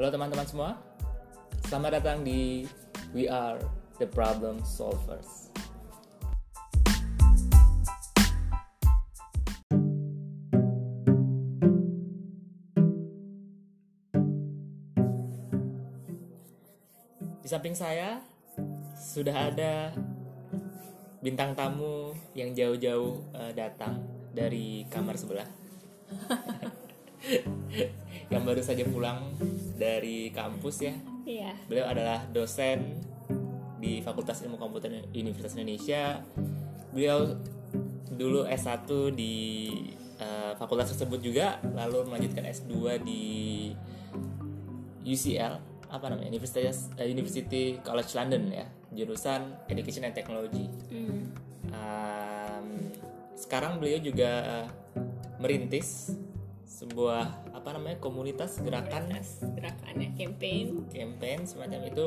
Halo teman-teman semua, selamat datang di We Are the Problem Solvers. Di samping saya sudah ada bintang tamu yang jauh-jauh eh, datang dari kamar sebelah. yang baru saja pulang dari kampus ya. Iya. Beliau adalah dosen di Fakultas Ilmu Komputer Universitas Indonesia. Beliau dulu S1 di eh, fakultas tersebut juga, lalu melanjutkan S2 di UCL, apa namanya? Universitas eh, University College London ya, jurusan Education and Technology. Hmm. Um, sekarang beliau juga merintis sebuah apa namanya komunitas gerakan Atas gerakannya campaign. campaign semacam itu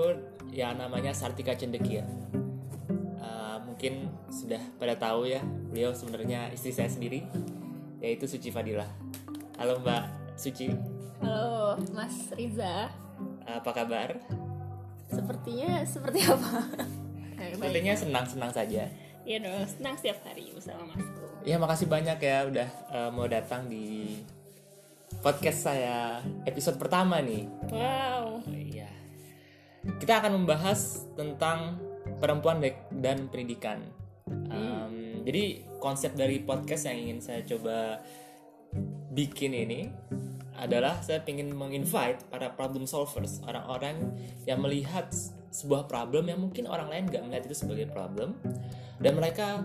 yang namanya Sartika Cendekia. Uh, mungkin sudah pada tahu ya, beliau sebenarnya istri saya sendiri, yaitu Suci Fadilah. Halo Mbak Suci, Halo Mas Riza. apa kabar? Sepertinya seperti apa? Sepertinya senang-senang saja. Iya dong, senang setiap hari bersama Masku. Ya makasih banyak ya udah uh, mau datang di podcast saya episode pertama nih. Wow. Oh, iya. Kita akan membahas tentang perempuan dan pendidikan. Um, Jadi konsep dari podcast yang ingin saya coba bikin ini adalah saya ingin menginvite para problem solvers, orang-orang yang melihat sebuah problem yang mungkin orang lain nggak melihat itu sebagai problem, dan mereka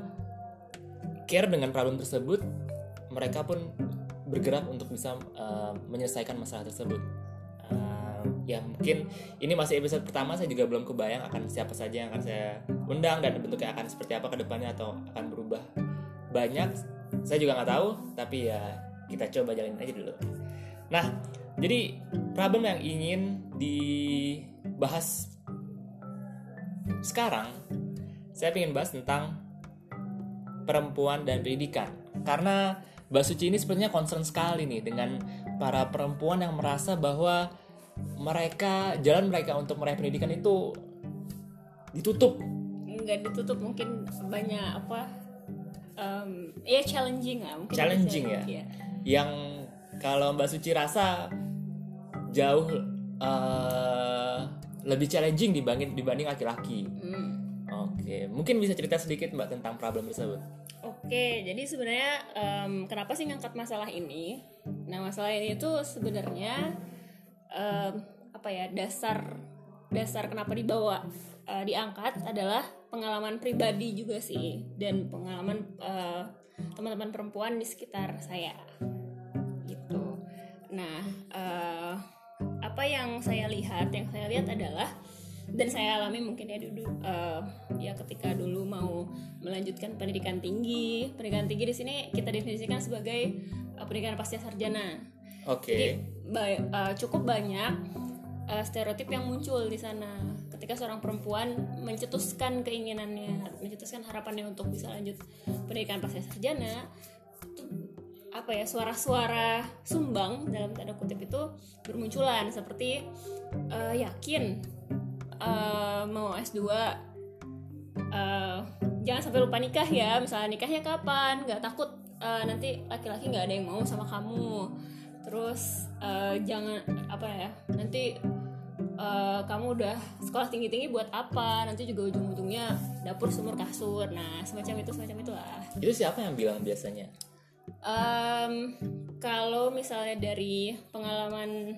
care dengan problem tersebut, mereka pun bergerak untuk bisa uh, menyelesaikan masalah tersebut. Uh, ya mungkin ini masih episode pertama saya juga belum kebayang akan siapa saja yang akan saya undang dan bentuknya akan seperti apa ke depannya atau akan berubah banyak. Saya juga nggak tahu, tapi ya kita coba jalanin aja dulu. Nah, jadi problem yang ingin dibahas sekarang, saya ingin bahas tentang perempuan dan pendidikan. Karena Mbak Suci ini sebenarnya concern sekali nih dengan para perempuan yang merasa bahwa mereka jalan mereka untuk meraih pendidikan itu ditutup. Nggak ditutup mungkin banyak apa? em, ya challenging lah. Mungkin Challenging lebih ya? Iya. Yang kalau Mbak Suci rasa jauh eh, lebih challenging dibanding dibanding laki-laki. Hmm. Oke, mungkin bisa cerita sedikit Mbak tentang problem tersebut. Oke, jadi sebenarnya em, kenapa sih ngangkat masalah ini? Nah, masalah ini itu sebenarnya em, apa ya dasar dasar kenapa dibawa eh, diangkat adalah pengalaman pribadi juga sih dan pengalaman eh, teman-teman perempuan di sekitar saya gitu. Nah, eh, apa yang saya lihat, yang saya lihat adalah dan saya alami mungkin ya dulu eh, ya ketika dulu mau melanjutkan pendidikan tinggi. Pendidikan tinggi di sini kita definisikan sebagai eh, pendidikan pasca sarjana. Oke. jadi ba- eh, cukup banyak eh, stereotip yang muncul di sana. Ketika seorang perempuan mencetuskan keinginannya mencetuskan harapannya untuk bisa lanjut pendidikan pasca sarjana apa ya suara-suara sumbang dalam tanda kutip itu bermunculan. Seperti eh, yakin eh, mau S2 eh, jangan sampai lupa nikah ya. Misalnya nikahnya kapan? Nggak takut eh, nanti laki-laki nggak ada yang mau sama kamu. Terus eh, jangan apa ya nanti eh, kamu udah sekolah tinggi-tinggi buat apa? Nanti juga ujung-ujungnya dapur sumur kasur. Nah semacam itu semacam itulah. Itu siapa yang bilang biasanya? Em, kalau misalnya dari pengalaman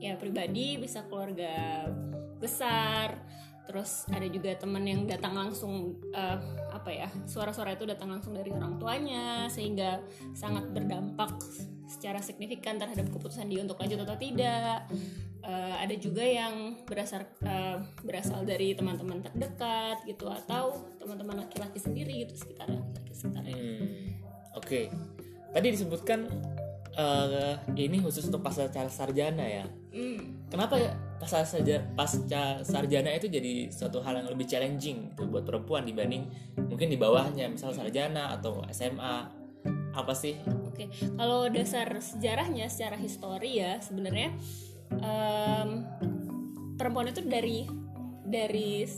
ya pribadi bisa keluarga besar terus ada juga teman yang datang langsung eh, apa ya suara-suara itu datang langsung dari orang tuanya sehingga sangat berdampak secara signifikan terhadap keputusan dia untuk lanjut atau tidak Eh, ada juga yang berasal eh, berasal dari teman-teman terdekat gitu atau teman-teman laki-laki sendiri gitu sekitar laki-laki Hmm, Oke, tadi disebutkan eh, ini khusus untuk pasca sarjana ya. Hmm. Kenapa ya pasca pasca sarjana itu jadi suatu hal yang lebih challenging gitu buat perempuan dibanding mungkin di bawahnya, misal sarjana atau SMA. Apa sih? Oke, kalau dasar sejarahnya secara histori ya sebenarnya em, perempuan itu dari dari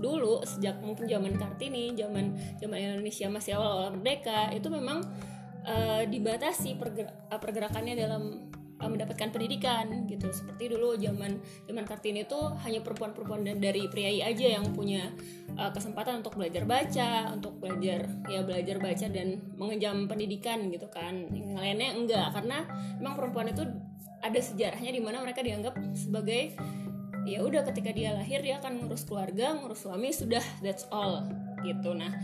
dulu sejak mungkin zaman kartini zaman zaman Indonesia masih awal awal merdeka itu memang eh, dibatasi perger- pergerakannya dalam eh, mendapatkan pendidikan gitu. Seperti dulu zaman zaman kartini itu hanya perempuan-perempuan dan dari priai aja yang punya eh, kesempatan untuk belajar baca untuk belajar ya belajar baca dan mengenyam pendidikan gitu kan. Yang lainnya enggak karena memang perempuan itu ada sejarahnya di mana mereka dianggap sebagai ya udah ketika dia lahir dia akan ngurus keluarga ngurus suami sudah that's all gitu. Nah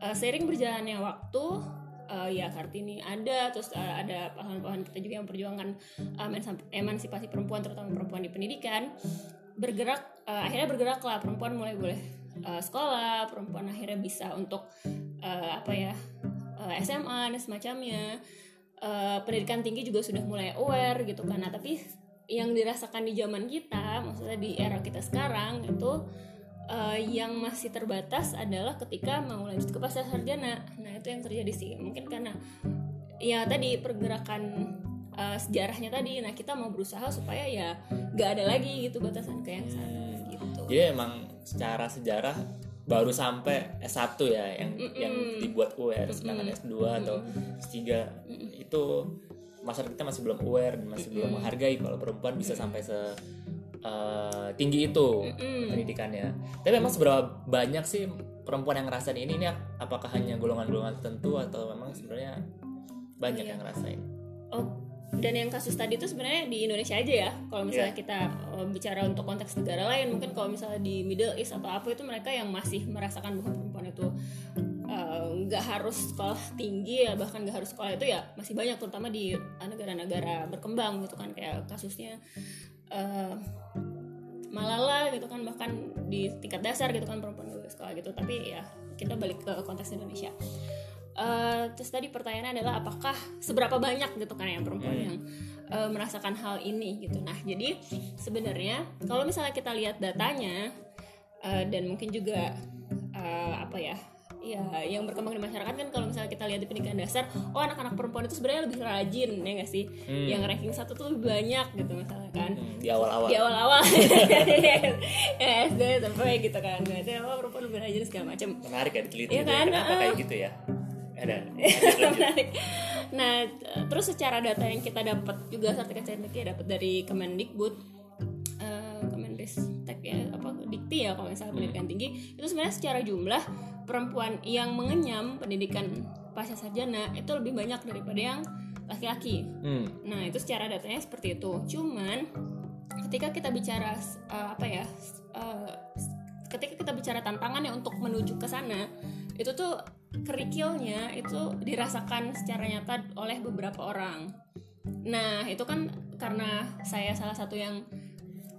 eh, seiring berjalannya waktu eh, ya kartini ada terus eh, ada pahlawan-pahlawan kita juga yang memperjuangkan eh, emansi- emansipasi perempuan terutama perempuan di pendidikan. Bergerak eh, akhirnya bergeraklah perempuan mulai boleh eh, sekolah perempuan akhirnya bisa untuk eh, apa ya eh, SMA dan semacamnya. Eh, pendidikan tinggi juga sudah mulai aware gitu nah tapi yang dirasakan di zaman kita maksudnya di era kita sekarang itu eh, yang masih terbatas adalah ketika mau lanjut ke pasar sarjana. Nah itu yang terjadi sih. Mungkin karena ya tadi pergerakan eh, sejarahnya tadi. Nah kita mau berusaha supaya ya gak ada lagi gitu batasan ke yang sana gitu. Jadi emang secara sejarah baru sampai S1 ya yang yang dibuat aware sedangkan S2 atau S3 itu masyarakat kita masih belum aware dan masih belum menghargai kalau perempuan bisa sampai se eh, tinggi itu pendidikannya. Tapi memang seberapa banyak sih perempuan yang ngerasain ini ini apakah hanya golongan-golongan tertentu atau memang sebenarnya banyak yang ngerasain? Oh, dan yang kasus tadi itu sebenarnya di Indonesia aja ya. Kalau misalnya Iya. kita uh, bicara untuk konteks negara lain, mungkin kalau misalnya di Middle East atau apa itu mereka yang masih merasakan bahwa perempuan itu uh, nggak harus sekolah tinggi ya, bahkan nggak harus sekolah itu ya masih banyak, terutama di uh, negara-negara berkembang gitu kan kayak kasusnya uh, Malala gitu kan bahkan di tingkat dasar gitu kan perempuan boleh sekolah gitu. Tapi ya kita balik ke konteks Indonesia. Eh, terus tadi pertanyaannya adalah apakah seberapa banyak gitu kan yang perempuan yang eh, merasakan hal ini gitu. Nah jadi sebenarnya kalau misalnya kita lihat datanya eh, dan mungkin juga eh, apa ya ya yang berkembang di masyarakat kan kalau misalnya kita lihat di pendidikan dasar oh anak-anak perempuan itu sebenarnya lebih rajin ya nggak sih yang ranking satu tuh lebih banyak gitu misalnya kan Hmm, di awal-awal. di awal-awal ya SD sampai gitu kan berarti apa perempuan lebih rajin segala macam Menarik ya diteliti Iya gitu ya. kan? Kenapa kayak gitu ya? Ada. Menarik. nah terus secara data yang kita dapat juga sertifikat Cendeki ya dapat dari Kemendikbud eh, Kemendristek ya apa Dikti ya kalau misalnya pendidikan tinggi itu sebenarnya secara jumlah perempuan yang mengenyam pendidikan pasca sarjana itu lebih banyak daripada yang laki-laki Hmm. Nah itu secara datanya seperti itu. Cuman ketika kita bicara uh, apa ya, uh, ketika kita bicara tantangannya untuk menuju ke sana, itu tuh kerikilnya itu dirasakan secara nyata oleh beberapa orang. Nah itu kan karena saya salah satu yang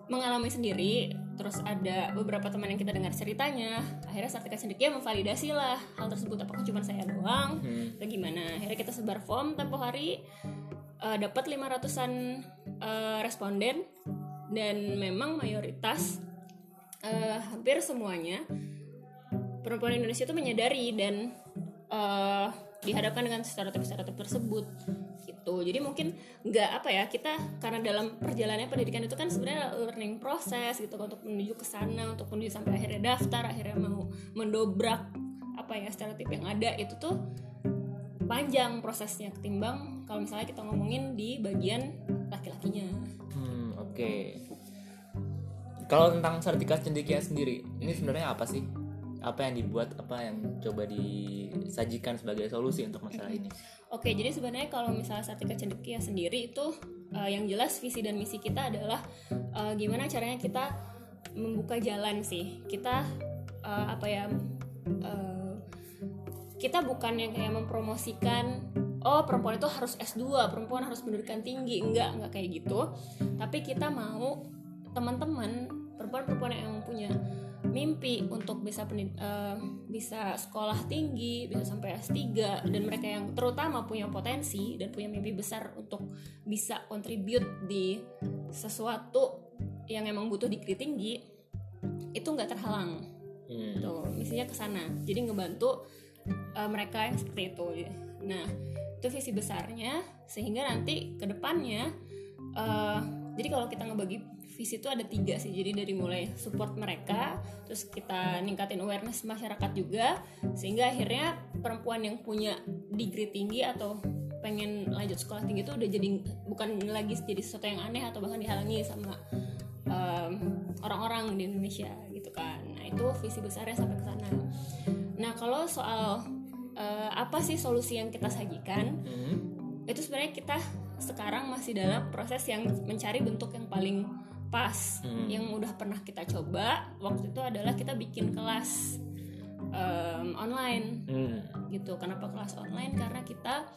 mengalami sendiri, terus ada beberapa teman yang kita dengar ceritanya, akhirnya sertifikat Cendekia memvalidasi lah hal tersebut. Apakah cuma saya doang? Atau gimana. Akhirnya kita sebar form tempo hari eh, dapat 500-an eh, responden. Dan memang mayoritas eh, hampir semuanya perempuan Indonesia itu menyadari dan eh, dihadapkan dengan stereotip-stereotip tersebut gitu. Jadi mungkin nggak apa ya kita karena dalam perjalanan pendidikan itu kan sebenarnya learning proses gitu untuk menuju ke sana untuk menuju sampai akhirnya daftar akhirnya mau mendobrak apa ya stereotip yang ada itu tuh panjang prosesnya ketimbang kalau misalnya kita ngomongin di bagian laki-lakinya. Hmm, oke. Kalau tentang sertifikat cendekia sendiri, ini sebenarnya apa sih? Apa yang dibuat, apa yang coba disajikan sebagai solusi untuk masalah ini? Oke, jadi sebenarnya kalau misalnya sertifikat cendekia sendiri itu eh, yang jelas visi dan misi kita adalah eh, gimana caranya kita membuka jalan sih. Kita eh, apa ya? eh, kita bukan yang kayak mempromosikan oh perempuan itu harus S2, perempuan harus pendidikan tinggi. Enggak, enggak kayak gitu. Tapi kita mau teman-teman perempuan-perempuan yang punya mimpi untuk bisa pendid- eh, bisa sekolah tinggi, bisa sampai S3 dan mereka yang terutama punya potensi dan punya mimpi besar untuk bisa contribute di sesuatu yang emang butuh degree tinggi itu nggak terhalang. Hmm. tuh misinya ke sana. Jadi ngebantu uh, mereka yang seperti itu. Nah itu visi besarnya sehingga nanti ke depannya uh, jadi kalau kita ngebagi visi itu ada tiga sih. Jadi dari mulai support mereka terus kita ningkatin awareness masyarakat juga sehingga akhirnya perempuan yang punya degree tinggi atau pengen lanjut sekolah tinggi itu udah jadi bukan lagi jadi sesuatu yang aneh atau bahkan dihalangi sama um, orang-orang di Indonesia gitu kan. Nah itu visi besarnya sampai ke sana. Nah kalau soal uh, apa sih solusi yang kita sajikan? Hmm. itu sebenarnya kita sekarang masih dalam proses yang mencari bentuk yang paling pas Hmm. yang udah pernah kita coba waktu itu adalah kita bikin kelas um, online Hmm. gitu kenapa kelas online karena kita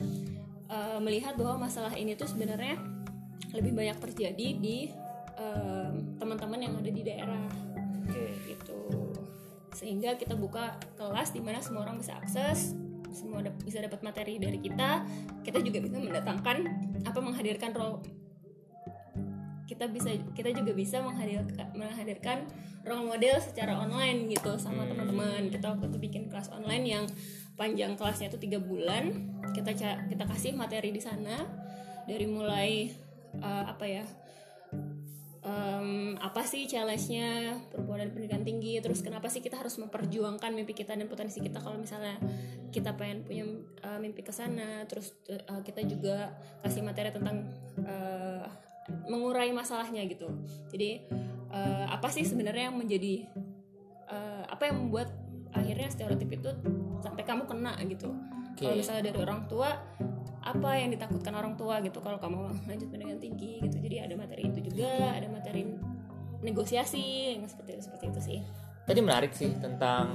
uh, melihat bahwa masalah ini tuh sebenarnya lebih banyak terjadi di um, teman-teman yang ada di daerah Oke. gitu sehingga kita buka kelas di mana semua orang bisa akses semua bisa dapat materi dari kita kita juga bisa mendatangkan apa menghadirkan role kita bisa kita juga bisa menghadirkan menghadirkan role model secara online gitu sama Hmm. teman-teman. Kita waktu itu bikin kelas online yang panjang kelasnya itu tiga bulan. Kita kita kasih materi di sana. Dari mulai eh, apa ya em, apa sih challenge-nya perempuan dan pendidikan tinggi terus kenapa sih kita harus memperjuangkan mimpi kita dan potensi kita kalau misalnya kita pengen punya uh, mimpi ke sana. Terus uh, kita juga kasih materi tentang uh, mengurai masalahnya gitu. Jadi uh, apa sih sebenarnya yang menjadi uh, apa yang membuat akhirnya stereotip itu sampai kamu kena gitu? Kalau Oke. misalnya dari orang tua apa yang ditakutkan orang tua gitu? Kalau kamu lanjut pendidikan tinggi gitu. Jadi ada materi itu juga ada materi negosiasi yang seperti itu seperti itu sih. Tadi menarik sih tentang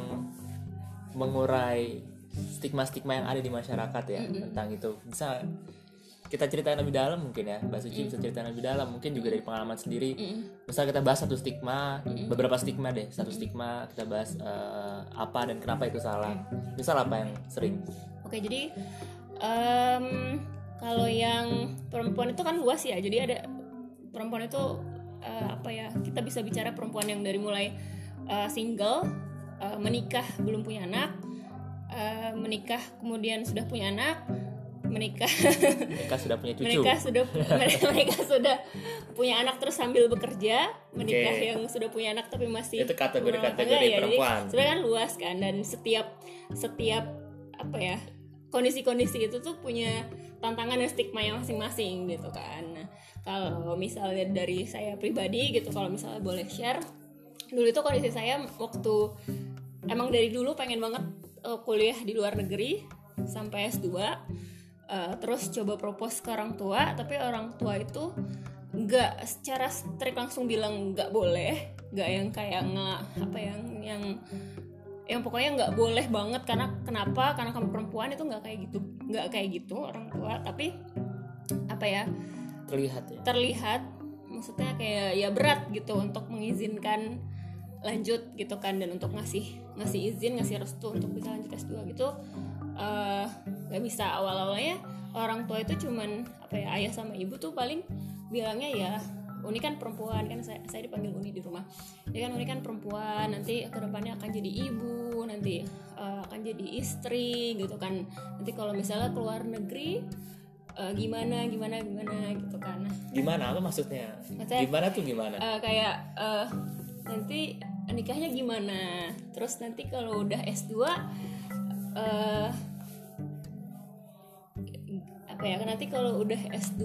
mengurai stigma-stigma yang ada di masyarakat ya tentang itu. Bisa kita ceritain lebih dalam mungkin ya, Mbak Suci bisa ceritain lebih dalam mungkin juga dari pengalaman sendiri. Misal kita bahas satu stigma, beberapa stigma deh, satu stigma kita bahas eh, apa dan kenapa itu salah. Misal apa yang sering? Oke, jadi em, kalau yang perempuan itu kan luas ya. Jadi ada perempuan itu eh, apa ya? Kita bisa bicara perempuan yang dari mulai eh, single, eh, menikah belum punya anak, eh, menikah kemudian sudah punya anak, menikah Mereka sudah punya cucu. menikah sudah mereka sudah punya anak terus sambil bekerja menikah Oke. yang sudah punya anak tapi masih Itu kategori- rumah kategori ya. Jadi perempuan. sebenarnya kan luas kan dan setiap setiap apa ya kondisi-kondisi itu tuh punya tantangan dan stigma yang masing-masing gitu kan nah, kalau misalnya dari saya pribadi gitu kalau misalnya boleh share dulu itu kondisi saya waktu emang dari dulu pengen banget eh, kuliah di luar negeri sampai S2 Eh, terus coba propose ke orang tua tapi orang tua itu nggak secara strict langsung bilang nggak boleh nggak yang kayak nge apa yang yang yang pokoknya nggak boleh banget karena kenapa? Karena kamu perempuan itu nggak kayak gitu nggak kayak gitu orang tua tapi apa ya? Terlihat ya. terlihat maksudnya kayak ya berat gitu untuk mengizinkan lanjut gitu kan dan untuk ngasih ngasih izin ngasih restu untuk bisa lanjut S2 gitu eh, nggak bisa awal awalnya orang tua itu cuman apa ya ayah sama ibu tuh paling bilangnya ya Uni kan perempuan kan saya, saya dipanggil Uni di rumah dia kan Uni kan perempuan nanti ke depannya akan jadi ibu nanti eh, akan jadi istri gitu kan nanti kalau misalnya keluar negeri eh, gimana gimana gimana gitu kan Gimana? Apa maksudnya? Maksudnya- Gimana tuh gimana? eh, kayak eh, nanti nikahnya gimana terus nanti kalau udah S2 eh apa ya nanti kalau udah S2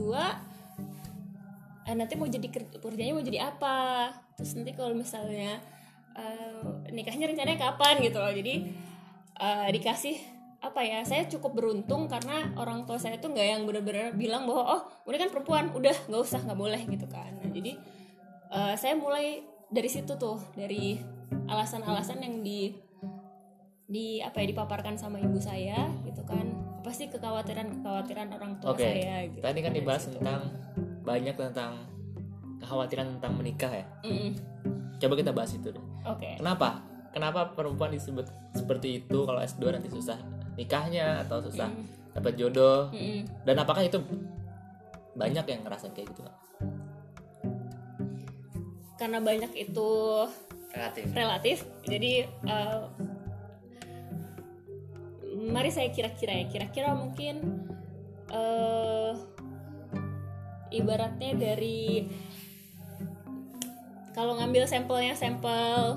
eh, nanti mau jadi ker- kerjanya mau jadi apa? Terus nanti kalau misalnya eh, nikahnya rencananya kapan gitu loh. Jadi eh, dikasih apa ya saya cukup beruntung karena orang tua saya tuh nggak yang benar-benar bilang bahwa oh ini kan perempuan udah nggak usah nggak boleh gitu kan. Nah, jadi eh, saya mulai dari situ tuh dari alasan-alasan yang di di apa ya dipaparkan sama ibu saya gitu kan apa sih kekhawatiran kekhawatiran orang tua Oke. saya gitu Tadi kan Dari dibahas situ. tentang banyak tentang kekhawatiran tentang menikah ya. Mm-mm. Coba kita bahas itu deh. oke Kenapa? Kenapa perempuan disebut seperti itu kalau S2 nanti susah nikahnya atau susah dapat jodoh? Mm-mm. Dan apakah itu banyak yang ngerasain kayak gitu? karena banyak itu Relatif. relatif jadi eh, mari saya kira-kira ya. Kira-kira mungkin eh ibaratnya dari kalau ngambil sampelnya sampel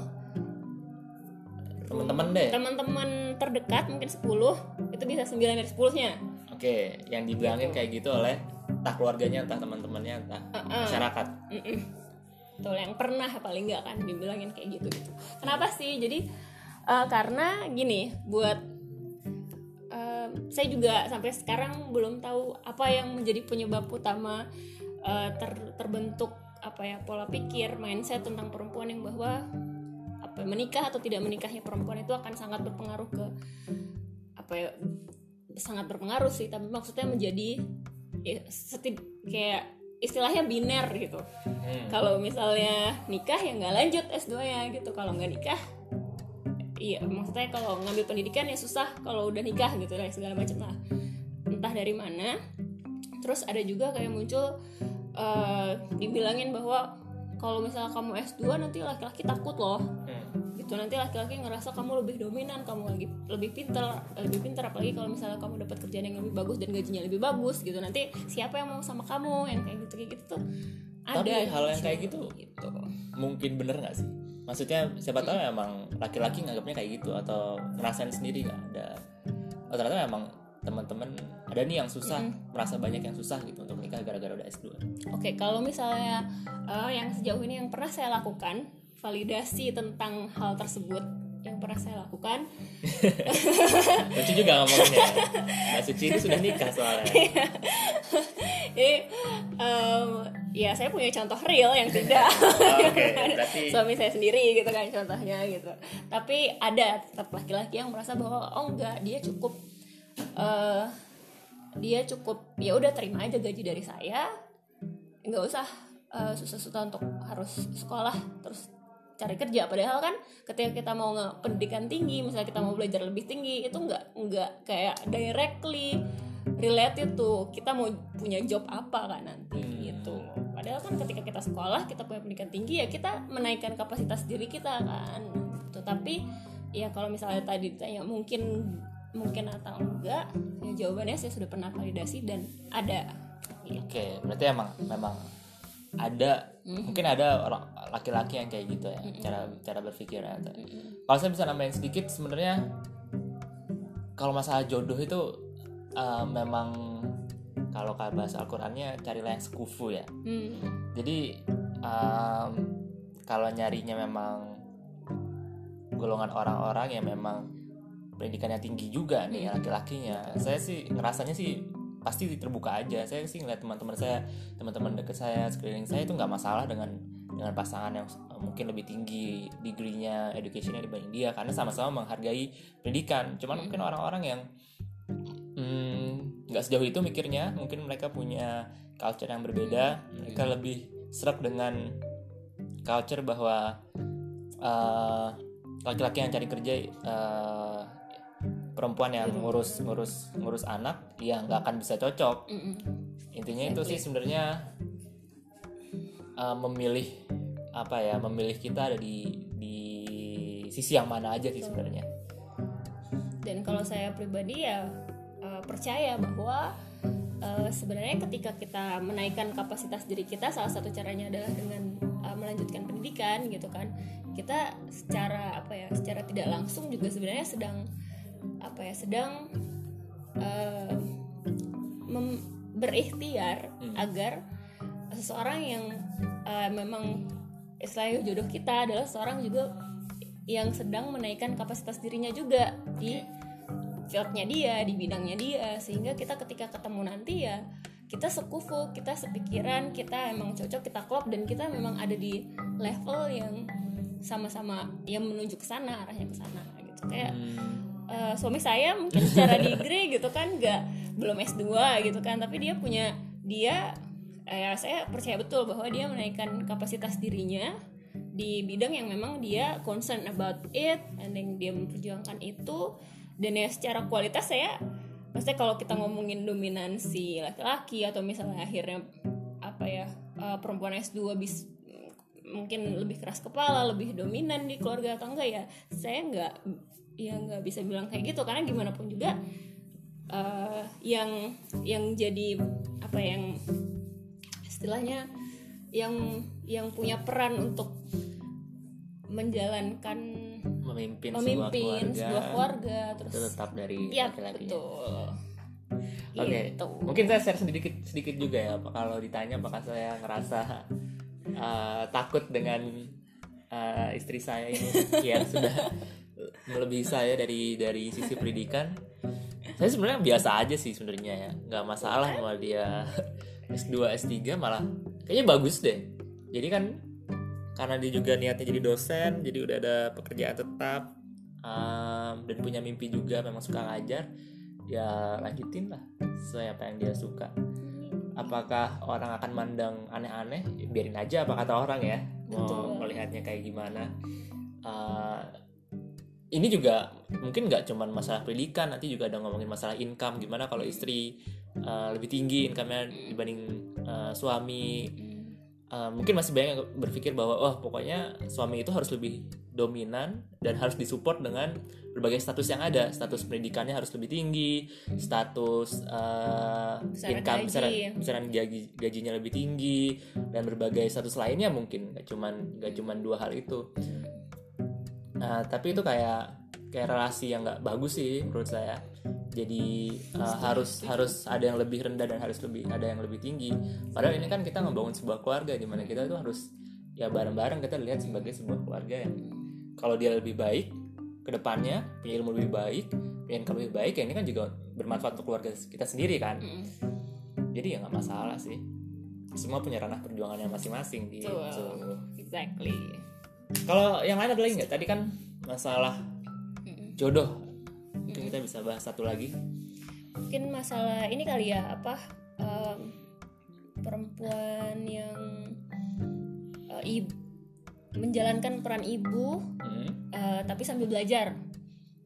teman-teman deh. teman-teman terdekat mungkin 10 itu bisa 9 dari 10 nya oke yang dibilangin kayak gitu oleh entah keluarganya entah teman-temannya entah masyarakat. Tuh yang pernah paling nggak kan dibilangin kayak gitu gitu. Kenapa sih? Jadi uh, karena gini, buat uh, saya juga sampai sekarang belum tahu apa yang menjadi penyebab utama uh, ter, terbentuk apa ya pola pikir mindset tentang perempuan yang bahwa apa menikah atau tidak menikahnya perempuan itu akan sangat berpengaruh ke apa ya sangat berpengaruh sih tapi maksudnya menjadi ya, setid, kayak istilahnya biner gitu hmm. kalau misalnya nikah ya nggak lanjut S2 ya gitu kalau nggak nikah iya maksudnya kalau ngambil pendidikan ya susah kalau udah nikah gitu lah segala macam. Lah entah dari mana terus ada juga kayak muncul uh, dibilangin bahwa kalau misalnya kamu S2 nanti laki-laki takut loh. Hmm. Gitu nanti laki-laki ngerasa kamu lebih dominan kamu lagi lebih pinter lebih pinter apalagi kalau misalnya kamu dapat kerjaan yang lebih bagus dan gajinya lebih bagus gitu. Nanti siapa yang mau sama kamu yang kayak gitu kayak gitu tuh ada tapi hal yang kayak gitu, gitu. mungkin bener nggak sih maksudnya siapa tahu emang laki-laki nganggapnya kayak gitu atau ngerasain sendiri nggak ada oh, ternyata emang teman-teman ada nih yang susah mm merasa banyak yang susah gitu untuk nikah gara-gara udah S2. Oke, okay, kalau misalnya uh, yang sejauh ini yang pernah saya lakukan validasi tentang hal tersebut pernah saya lakukan. Lucu juga ngomongnya. Mbak Suci itu sudah nikah soalnya. Jadi, um, ya saya punya contoh real yang tidak. Oh, okay. Berarti... Suami saya sendiri gitu kan contohnya gitu. Tapi ada tetap laki-laki yang merasa bahwa oh enggak dia cukup uh, dia cukup ya udah terima aja gaji dari saya nggak usah uh, susah-susah untuk harus sekolah terus cari kerja padahal kan ketika kita mau nge pendidikan tinggi misalnya kita mau belajar lebih tinggi itu nggak nggak kayak directly related tuh kita mau punya job apa kan nanti hmm. gitu padahal kan ketika kita sekolah kita punya pendidikan tinggi ya kita menaikkan kapasitas diri kita kan tapi ya kalau misalnya tadi ditanya mungkin mungkin atau enggak ya jawabannya saya sudah pernah validasi dan ada gitu. oke berarti emang memang ada mm-hmm. mungkin ada orang laki-laki yang kayak gitu ya mm-hmm. cara cara berpikirnya mm-hmm. kalau saya bisa nambahin sedikit sebenarnya kalau masalah jodoh itu uh, memang kalau bahasa Al-Qur'annya carilah yang sekufu ya mm. jadi um, kalau nyarinya memang golongan orang-orang yang memang pendidikannya tinggi juga nih laki-lakinya saya sih ngerasanya sih pasti terbuka aja. Saya sih ngeliat teman-teman saya teman-teman deket saya sekeliling saya itu nggak masalah dengan dengan pasangan yang mungkin lebih tinggi degree-nya educationnya dibanding dia karena sama-sama menghargai pendidikan. Cuman mungkin orang-orang yang hmm, nggak hmm, sejauh itu mikirnya mungkin mereka punya culture yang berbeda mereka lebih serak dengan culture bahwa uh, laki-laki yang cari kerja uh, perempuan yang ngurus ngurus ngurus anak ya nggak akan bisa cocok. Intinya itu sih sebenarnya uh, memilih apa ya memilih kita ada di di sisi yang mana aja sih sebenarnya. Dan kalau saya pribadi ya uh, percaya bahwa uh, sebenarnya ketika kita menaikkan kapasitas diri kita salah satu caranya adalah dengan uh, melanjutkan pendidikan gitu kan. Kita secara apa ya secara tidak langsung juga sebenarnya sedang apa ya sedang uh, berikhtiar hmm. agar seseorang yang uh, memang istilahnya jodoh kita adalah seorang juga yang sedang menaikkan kapasitas dirinya juga di fieldnya dia di bidangnya dia. Sehingga kita ketika ketemu nanti ya kita sekufu kita sepikiran kita emang cocok kita klop dan kita memang ada di level yang sama-sama yang menuju ke sana arahnya ke sana gitu. Kayak hmm uh, suami saya mungkin secara degree gitu kan nggak belum S2 gitu kan. Tapi dia punya dia eh, saya percaya betul bahwa dia menaikkan kapasitas dirinya di bidang yang memang dia concern about it and then dia memperjuangkan itu. Dan ya secara kualitas saya maksudnya kalau kita ngomongin dominansi laki-laki atau misalnya akhirnya apa ya uh, perempuan S2 bis mungkin lebih keras kepala lebih dominan di keluarga atau enggak ya saya nggak ya nggak bisa bilang kayak gitu karena gimana pun juga uh, yang yang jadi apa yang istilahnya yang yang punya peran untuk menjalankan memimpin, memimpin sebuah keluarga, sebuah keluarga terus tetap dari ya laki-lakinya. betul Oke, Gitu. mungkin saya share sedikit sedikit juga ya. Kalau ditanya apakah saya ngerasa uh, takut dengan uh, istri saya ini yang sudah melebihi saya dari dari sisi pendidikan. Saya sebenarnya biasa aja sih sebenarnya ya, nggak masalah sama dia S2 S3 malah kayaknya bagus deh. Jadi kan karena dia juga niatnya jadi dosen, jadi udah ada pekerjaan tetap um, dan punya mimpi juga, memang suka ngajar ya lanjutin lah sesuai apa yang dia suka apakah orang akan mandang aneh-aneh biarin aja apa kata orang ya mau Betul. melihatnya kayak gimana Uh, ini juga mungkin nggak cuman masalah pendidikan nanti juga ada ngomongin masalah income. Gimana kalau istri uh, lebih tinggi income-nya dibanding uh, suami? Uh, mungkin masih banyak yang berpikir bahwa oh pokoknya suami itu harus lebih dominan dan harus disupport dengan berbagai status yang ada. Status pendidikannya harus lebih tinggi status uh, Besaran income gaji. besaran, besaran gaji gajinya lebih tinggi dan berbagai status lainnya mungkin. Nggak cuman nggak cuman dua hal itu nah tapi itu kayak kayak relasi yang nggak bagus sih menurut saya. Jadi uh, harus harus ada yang lebih rendah dan harus lebih ada yang lebih tinggi. Padahal ini kan kita ngebangun sebuah keluarga di mana kita tuh harus ya bareng-bareng kita lihat sebagai sebuah keluarga yang kalau dia lebih baik ke depannya punya ilmu lebih baik punya income lebih baik ya ini kan juga bermanfaat untuk keluarga kita sendiri kan. Mm. jadi ya nggak masalah sih. Semua punya ranah perjuangannya masing-masing gitu. Betul. exactly kalau yang lain ada lagi nggak? Tadi kan masalah jodoh. Mungkin kita bisa bahas satu lagi. Mungkin masalah ini kali ya apa em, perempuan yang eh, ib- menjalankan peran ibu Hmm. eh, tapi sambil belajar.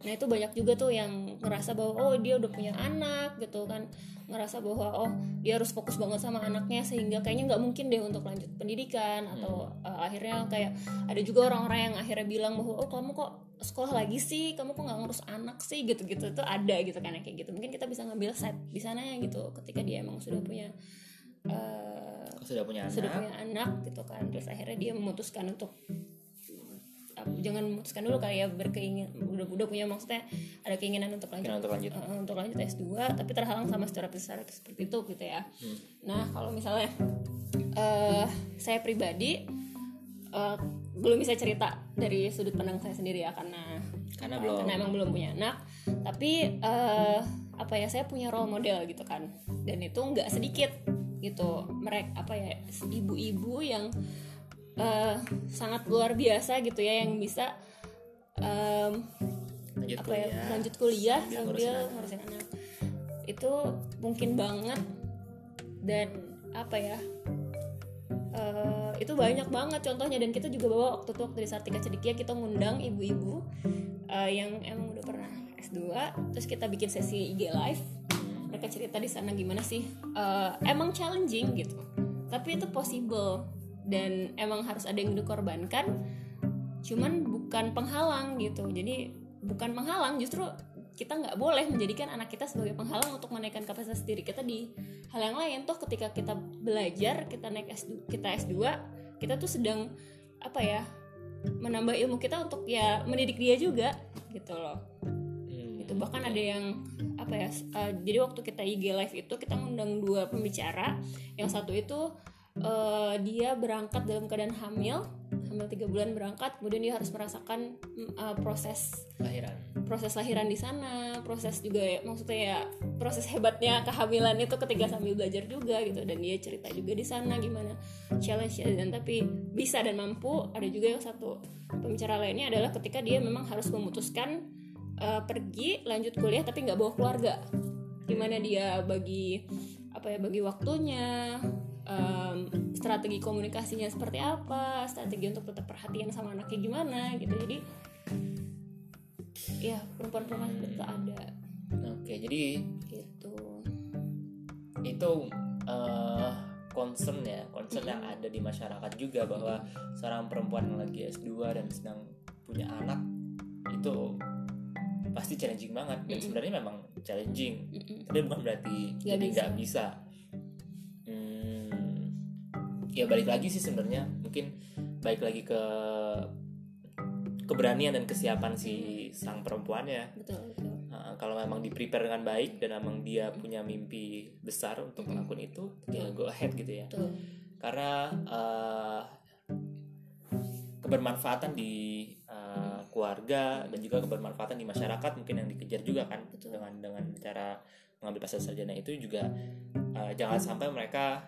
Nah itu banyak juga tuh yang ngerasa bahwa oh dia udah punya anak gitu kan ngerasa bahwa oh dia harus fokus banget sama anaknya sehingga kayaknya nggak mungkin deh untuk lanjut pendidikan atau eh, akhirnya kayak ada juga orang-orang yang akhirnya bilang bahwa oh kamu kok sekolah lagi sih? Kamu kok nggak ngurus anak sih? Gitu-gitu itu ada gitu kan kayak gitu. Mungkin kita bisa ngambil set di sana ya gitu ketika dia emang sudah punya eh, sudah punya anak. sudah punya anak gitu kan. Terus akhirnya dia memutuskan untuk uh, jangan memutuskan dulu kali ya berkeinginan udah udah punya maksudnya ada keinginan untuk lanjut. Untuk lanjut. uh, untuk lanjut S2 tapi terhalang sama stereotip-stereotip seperti itu gitu ya. Hmm. nah kalau misalnya eh saya pribadi eh, belum bisa cerita dari sudut pandang saya sendiri ya karena karena uh, belum. karena emang belum punya anak. Tapi eh, apa ya saya punya role model gitu kan. Dan itu nggak sedikit gitu. Mereka apa ya ibu-ibu yang eh, sangat luar biasa gitu ya yang bisa em, lanjut apa ya kuliah. lanjut kuliah sambil sambil ngurusin anak. anak. Itu mungkin banget. Dan apa ya eh, itu banyak banget contohnya. Dan kita juga bawa waktu itu waktu di Sartika Cedikia kita ngundang ibu-ibu eh, yang emang udah pernah S2 terus kita bikin sesi IG live. Mereka cerita di sana gimana sih eh, emang challenging gitu. Tapi itu possible dan emang harus ada yang dikorbankan cuman bukan penghalang gitu. Jadi bukan penghalang justru kita nggak boleh menjadikan anak kita sebagai penghalang untuk menaikkan kapasitas diri kita di hal yang lain. Toh ketika kita belajar kita naik S2 kita S2 kita tuh sedang apa ya menambah ilmu kita untuk ya mendidik dia juga gitu loh. Hmm. itu bahkan ada yang apa ya uh, jadi waktu kita IG live itu kita ngundang dua pembicara. Yang satu itu uh, dia berangkat dalam keadaan hamil hamil tiga bulan berangkat kemudian dia harus merasakan uh, proses lahiran. proses lahiran di sana proses juga ya, maksudnya ya proses hebatnya kehamilan itu ketika sambil belajar juga gitu dan dia cerita juga di sana gimana challenge dan tapi bisa dan mampu ada juga yang satu pembicara lainnya adalah ketika dia memang harus memutuskan eh, pergi lanjut kuliah tapi nggak bawa keluarga. Gimana dia bagi apa ya bagi waktunya em, strategi komunikasinya seperti apa strategi untuk tetap perhatian sama anaknya gimana gitu. Jadi ya perempuan-perempuan seperti itu ada. Oke jadi gitu. Itu eh, concern ya concern yang ada di masyarakat juga bahwa seorang perempuan yang lagi S2 dan sedang punya anak itu pasti challenging banget. Dan sebenarnya memang challenging. Mm-mm. tapi bukan berarti Nggak jadi bisa. nggak bisa. Hmm, ya balik lagi sih sebenarnya. Mungkin balik lagi ke keberanian dan kesiapan si sang perempuannya betul betul. Uh, kalau memang di prepare dengan baik dan memang dia punya mimpi besar untuk melakukan itu ya go ahead gitu ya. Betul. Karena uh, kebermanfaatan di uh, keluarga dan juga kebermanfaatan di masyarakat mungkin yang dikejar juga kan Betul. dengan dengan cara mengambil pasal sarjana itu juga uh, jangan sampai mereka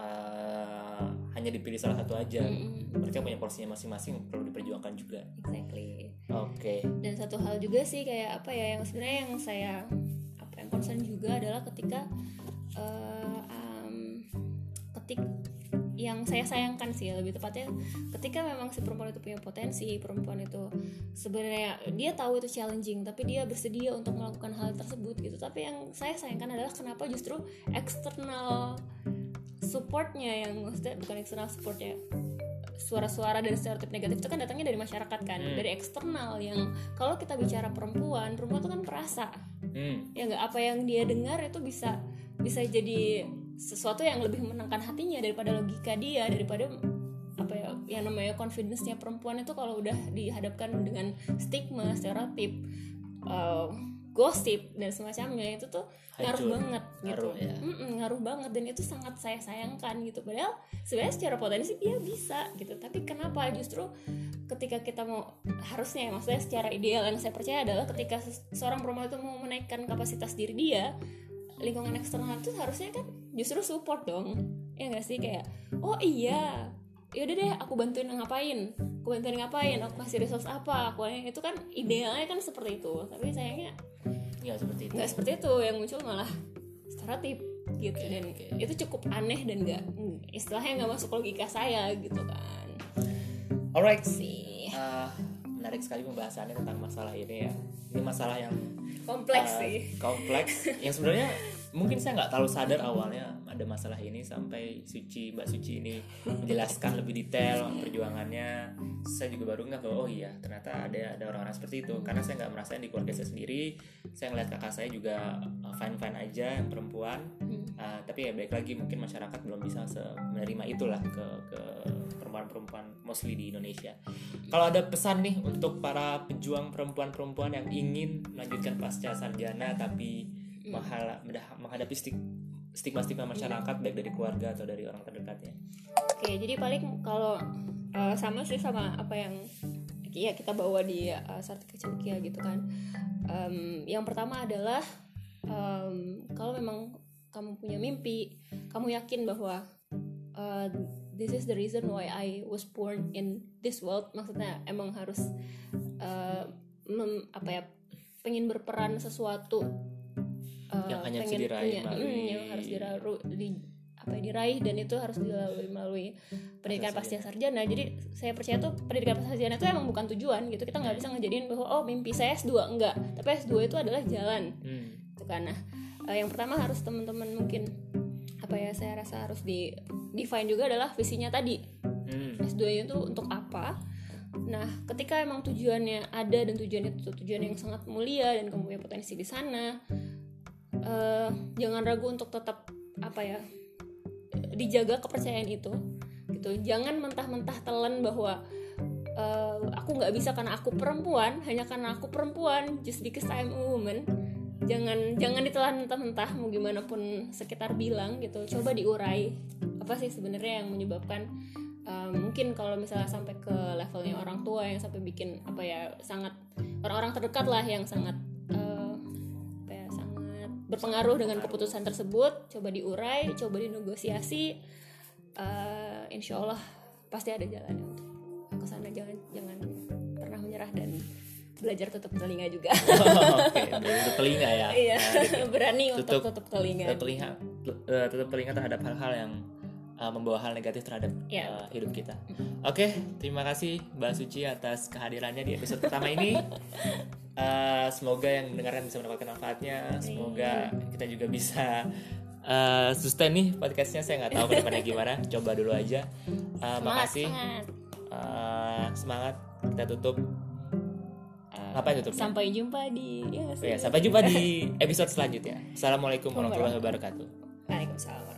uh, hanya dipilih salah satu aja. Mm-mm. mereka punya porsinya masing-masing perlu diperjuangkan juga. Exactly. Oke. Dan satu hal juga sih kayak apa ya yang sebenarnya yang saya apa yang concern juga adalah ketika eh, um, ketik yang saya sayangkan sih lebih tepatnya ketika memang si perempuan itu punya potensi perempuan itu sebenarnya dia tahu itu challenging tapi dia bersedia untuk melakukan hal tersebut gitu. Tapi yang saya sayangkan adalah kenapa justru eksternal supportnya yang maksudnya bukan eksternal supportnya suara-suara dan stereotip negatif itu kan datangnya dari masyarakat kan Hmm. dari eksternal yang kalau kita bicara perempuan perempuan itu kan perasa. Hmm, ya nggak? Apa yang dia dengar itu bisa bisa jadi sesuatu yang lebih menangkan hatinya daripada logika dia daripada apa ya yang namanya confidence-nya perempuan itu kalau udah dihadapkan dengan stigma stereotip uh, gosip dan semacamnya itu tuh ngaruh Hancur. banget gitu. Ngaruh, ya. Ngaruh banget dan itu sangat saya sayangkan gitu. Padahal sebenarnya secara potensi dia bisa gitu. Tapi kenapa? Justru ketika kita mau harusnya ya, maksudnya secara ideal yang saya percaya adalah ketika seorang perempuan itu mau menaikkan kapasitas diri dia lingkungan eksternal itu harusnya kan justru support dong. Ya nggak sih? Kayak oh iya. Yaudah deh aku bantuin ngapain? Aku bantuin ngapain? Aku kasih resource apa? Aku itu kan idealnya kan seperti itu. Tapi sayangnya ya seperti itu. Nggak seperti itu. Yang muncul malah stereotip gitu. Dan oke. itu cukup aneh dan nggak istilahnya nggak masuk logika saya gitu kan. Alright. Sih Uh, menarik sekali pembahasannya tentang masalah ini ya. Ini masalah yang kompleks uh, sih. kompleks. Yang sebenarnya mungkin saya nggak terlalu sadar awalnya ada masalah ini sampai Suci Mbak Suci ini menjelaskan lebih detail perjuangannya saya juga baru nggak bahwa oh iya ternyata ada ada orang-orang seperti itu karena saya nggak merasain di keluarga saya sendiri saya ngeliat kakak saya juga fine fine aja yang perempuan Hmm. Uh, tapi ya baik lagi mungkin masyarakat belum bisa menerima itulah ke ke perempuan-perempuan mostly di Indonesia. Kalau ada pesan nih untuk para pejuang perempuan-perempuan yang ingin melanjutkan pasca sarjana tapi menghala- mendah- menghadapi stig- stigma-stigma masyarakat baik dari keluarga atau dari orang terdekatnya. oke jadi paling kalau uh, sama sih sama apa yang ya kita bawa di uh, Sartika Cendekia gitu kan. Em, yang pertama adalah em, kalau memang kamu punya mimpi kamu yakin bahwa uh, this is the reason why I was born in this world. Maksudnya emang harus uh, mem- apa ya pengen berperan sesuatu uh, Yang hanya bisa pengen diraih punya- melalui- mm, yang harus diraih di apa ya, diraih dan itu harus dilalui melalui pendidikan pasca sarjana. jadi saya percaya tuh pendidikan pasca sarjana itu emang bukan tujuan gitu. Kita nggak bisa ngejadiin bahwa oh mimpi saya S2 enggak. Tapi S2 itu adalah jalan. Hmm. gitu kan. Nah eh, yang pertama harus teman-teman mungkin apa ya saya rasa harus di define juga adalah visinya tadi. Hmm. S2 itu untuk apa? Nah ketika emang tujuannya ada dan tujuan itu tujuan yang sangat mulia dan kamu punya potensi di sana eh, jangan ragu untuk tetap apa ya dijaga kepercayaan itu gitu. Jangan mentah-mentah telan bahwa eh, aku nggak bisa karena aku perempuan hanya karena aku perempuan just because I'm a woman. Jangan jangan ditelan mentah-mentah mau gimana pun sekitar bilang gitu. Coba diurai apa sih sebenarnya yang menyebabkan eh, mungkin kalau misalnya sampai ke levelnya orang tua yang sampai bikin apa ya sangat orang-orang terdekat lah yang sangat berpengaruh dengan keputusan tersebut coba diurai coba dinegosiasi eh, insya Allah pasti ada jalannya untuk ke sana jangan jangan pernah menyerah dan belajar tutup telinga juga Oke, tutup telinga ya. iya Nah, berani untuk Tutup- tutup telinga tutup telinga eh, tutup telinga terhadap hal-hal yang uh, membawa hal negatif terhadap Ya. uh, hidup kita. Oke, terima kasih Mbak Suci atas kehadirannya di episode pertama ini. Uh, semoga yang mendengarkan bisa mendapatkan manfaatnya. Semoga kita juga bisa uh, sustain nih podcastnya. Saya nggak tahu ke depannya gimana. Coba dulu aja. Uh, semangat makasih. semangat Uh, semangat. Kita tutup. Eh, Ngapain tutupnya? sampai jumpa di ya Oh ya, sampai jumpa di episode selanjutnya. Assalamualaikum warahmatullahi wabarakatuh. Waalaikumsalam